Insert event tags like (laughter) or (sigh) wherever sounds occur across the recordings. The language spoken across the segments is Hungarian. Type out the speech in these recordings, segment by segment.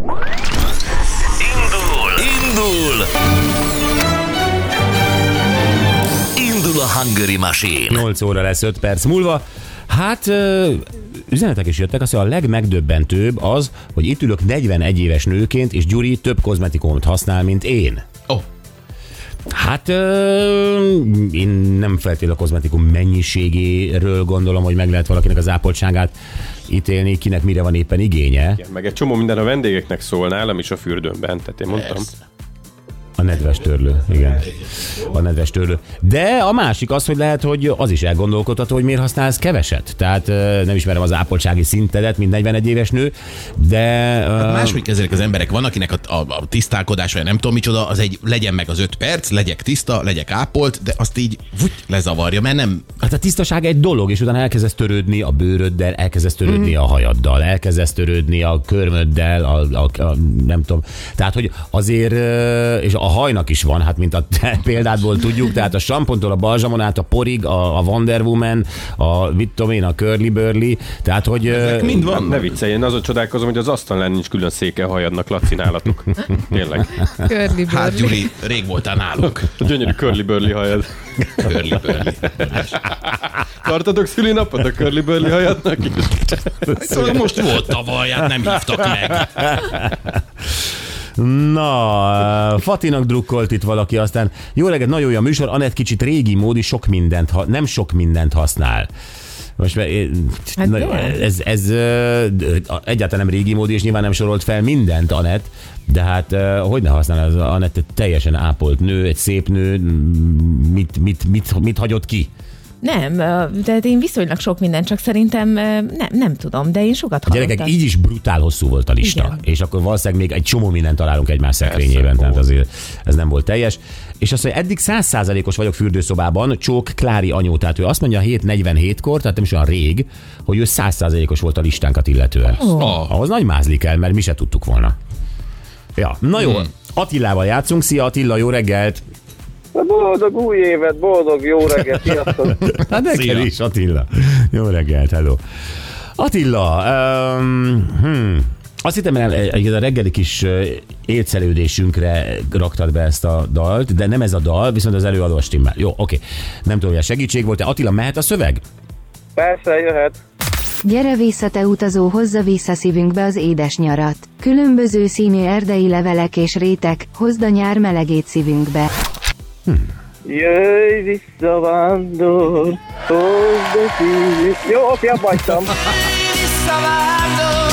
Indul! Indul! Indul a Hungary Machine! 8 óra lesz 5 perc múlva. Hát üzenetek is jöttek, azt a legmegdöbbentőbb az, hogy itt ülök 41 éves nőként, és Gyuri több kozmetikumot használ, mint én. Hát ö, én nem feltétlenül a kozmetikum mennyiségéről gondolom, hogy meg lehet valakinek az ápoltságát ítélni, kinek mire van éppen igénye. Igen, meg egy csomó minden a vendégeknek szól nálam is a fürdőmben, tehát én mondtam. persze. A nedves törlő, igen. A nedves törlő. De a másik az, hogy lehet, hogy az is elgondolkodható, hogy miért használsz keveset. Tehát nem ismerem az ápoltsági szintedet, mint 41 éves nő, de... ö, máshogy kezelik az emberek. Van, akinek a, a, a tisztálkodás, vagy nem tudom micsoda, az egy legyen meg az öt perc, legyek tiszta, legyek ápolt, de azt így vuty, lezavarja, mert nem... Hát a tisztaság egy dolog, és utána elkezdesz törődni a bőröddel, elkezdesz törődni Mhm. a hajaddal, elkezdesz törődni a körmöddel, a, a, a, nem tudom. Tehát, hogy azért, és a hajnak is van, hát mint a te (laughs) példádból tudjuk, tehát a sampontól a balzsamon át, a porig, a, a Wonder Woman, a, mit tudom én, a Curly Burly, tehát, hogy... ö, Mind van. ne viccelj, én azon csodálkozom, hogy az asztalán nincs külön széke hajadnak, Laci, nálatok. (laughs) Tényleg. Körli Hát Gyuri, rég voltál nálunk. A (laughs) gyönyörű curly burly hajad. Körli, körli. Tartatok szülinapot a curly burly hajadnak is? Szóval most volt tavaly, hát nem hívtak meg. Na, Fatinak drukkolt itt valaki, aztán jó reggelt, nagyon jó a műsor, Anett kicsit régi módi, sok mindent, ha, nem sok mindent használ. Most mert, eh, Hát na, de. ez, ez egyáltalán nem régi módi, és nyilván nem sorolt fel mindent, Anett, de hát hogy ne használ az Anett egy teljesen ápolt nő, egy szép nő, mit, mit, mit, mit hagyott ki? Nem, de én viszonylag sok minden, csak szerintem nem, nem tudom, de én sokat A gyerekek, hallottam. így is brutál hosszú volt a lista. Igen. És akkor valószínűleg még egy csomó mindent találunk egymás szekrényében, tehát azért ez nem volt teljes. És azt mondja, eddig 100%-os vagyok fürdőszobában, Csók Klári anyó, tehát ő azt mondja 7.47-kor, tehát nem is olyan rég, hogy ő 100%-os volt a listánkat illetően. Oh. Ahhoz nagy mázli kell, mert mi se tudtuk volna. Ja, na jó, Attilával játszunk. Szia Attila, jó reggelt! Boldog új évet, boldog jó reggelt, sziasztok! (laughs) Hát neked is, Attila. Jó reggelt, hello. Attila, um, hmm, azt hittem, hogy a reggeli kis ö, élcelődésünkre raktad be ezt a dalt, de nem ez a dal, viszont az előadó a stimmel. Jó, oké. Nem tudom, hogy a segítség volt. Attila, mehet a szöveg? Persze, jöhet. Gyere vissza te utazó, hozza vissza szívünkbe az édes nyarat. Különböző színű erdei levelek és rétek, hozd a nyár melegét szívünkbe. Jöjj vissza, vándor, hozd a. Jó, oké, abba hagytam. Visszavándor, hozd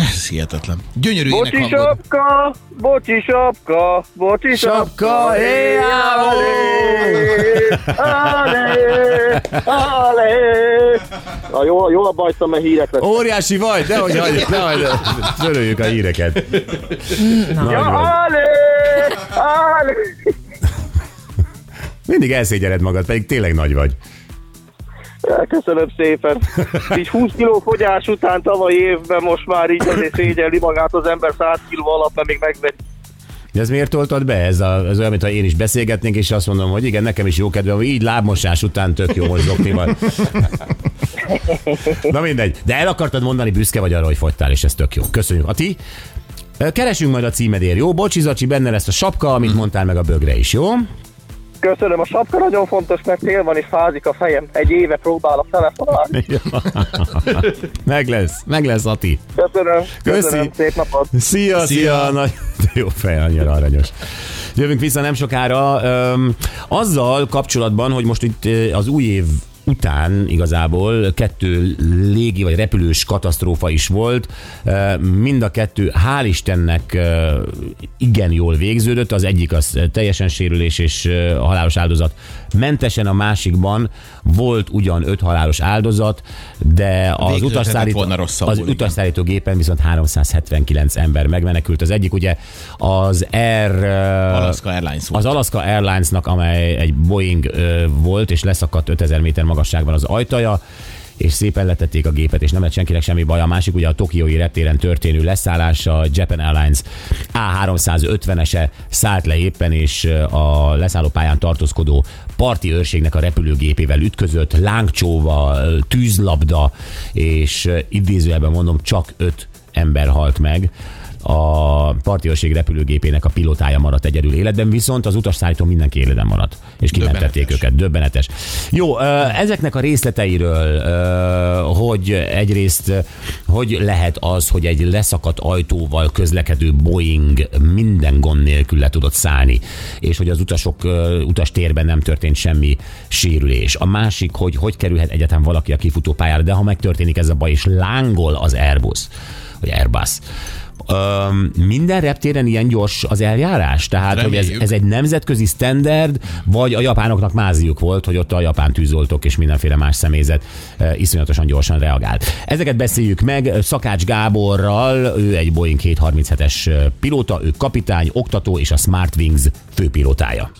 Ez hihetetlen. Gyönyörű ének Bocsi hangod. sapka, bocsi sapka, bocsi sapka, Sapka, hé, alé, alé. Na, jó, jó abba hagytam, mert hírek lesz. Óriási vagy, de hogy hagyjuk, (laughs) ne hagyd, töröljük a híreket. Nagy Ja, alé, alé. Mindig elszégyeled magad, pedig tényleg nagy vagy. Köszönöm szépen. Így 20 kiló fogyás után tavaly évben most már így azért szégyelli magát az ember 100 kiló alatt, mert még megvegy. De ez miért toltad be? Ez, a, ez olyan, mintha én is beszélgetnénk, és azt mondom, hogy igen, nekem is jó kedvem, hogy így lábmosás után tök jó most zoknival. Na mindegy. De el akartad mondani, büszke vagy arra, hogy fogytál, és ez tök jó. Köszönjük. A ti? Keresünk majd a címedért, jó? Bocsi, Zacsi, benne lesz a sapka, amit mondtál meg a bögre is, jó? Köszönöm, a sapka nagyon fontos, mert tél van és fázik a fejem. Egy éve próbálok telefonálni. meg lesz, meg lesz, Ati. Köszönöm, köszönöm, Köszi. szép napot. Szia, szia, szia. Nagy, jó fej, annyira aranyos. Jövünk vissza nem sokára. Öm, azzal kapcsolatban, hogy most itt az új év után igazából kettő légi vagy repülős katasztrófa is volt. Mind a kettő, hál' Istennek igen jól végződött. Az egyik az teljesen sérülés és halálos áldozat mentesen, a másikban volt ugyan öt halálos áldozat, de az utasszállító, az utasszállító gépen viszont 379 ember megmenekült. Az egyik ugye az Air... Alaska Airlines volt. az Alaska Airlinesnak, amely egy Boeing volt, és leszakadt 5000 méter magasságban az ajtaja, és szépen letették a gépet, és nem lett senkinek semmi baj. A másik ugye a Tokiói reptéren történő leszállás, a Japan Airlines A350-ese szállt le éppen, és a leszállópályán tartózkodó parti őrségnek a repülőgépével ütközött, lángcsóval, tűzlabda, és idézőjelben mondom, csak öt ember halt meg a partiőrség repülőgépének a pilótája maradt egyedül életben, viszont az utasszállító mindenki életben maradt, és kimentették őket. Döbbenetes. Jó, ezeknek a részleteiről, hogy egyrészt hogy lehet az, hogy egy leszakadt ajtóval közlekedő Boeing minden gond nélkül le tudott szállni, és hogy az utasok ö, utastérben nem történt semmi sérülés. A másik, hogy hogy kerülhet egyáltalán valaki a kifutó pályára, de ha megtörténik ez a baj, és lángol az Airbus, vagy Airbus, Öm, minden reptéren ilyen gyors az eljárás? Tehát, hogy ez, Reméljük. ez egy nemzetközi standard, vagy a japánoknak máziuk volt, hogy ott a japán tűzoltók és mindenféle más személyzet iszonyatosan gyorsan reagált. Ezeket beszéljük meg Szakács Gáborral, ő egy Boeing 737-es pilóta, ő kapitány, oktató és a Smartwings főpilótája.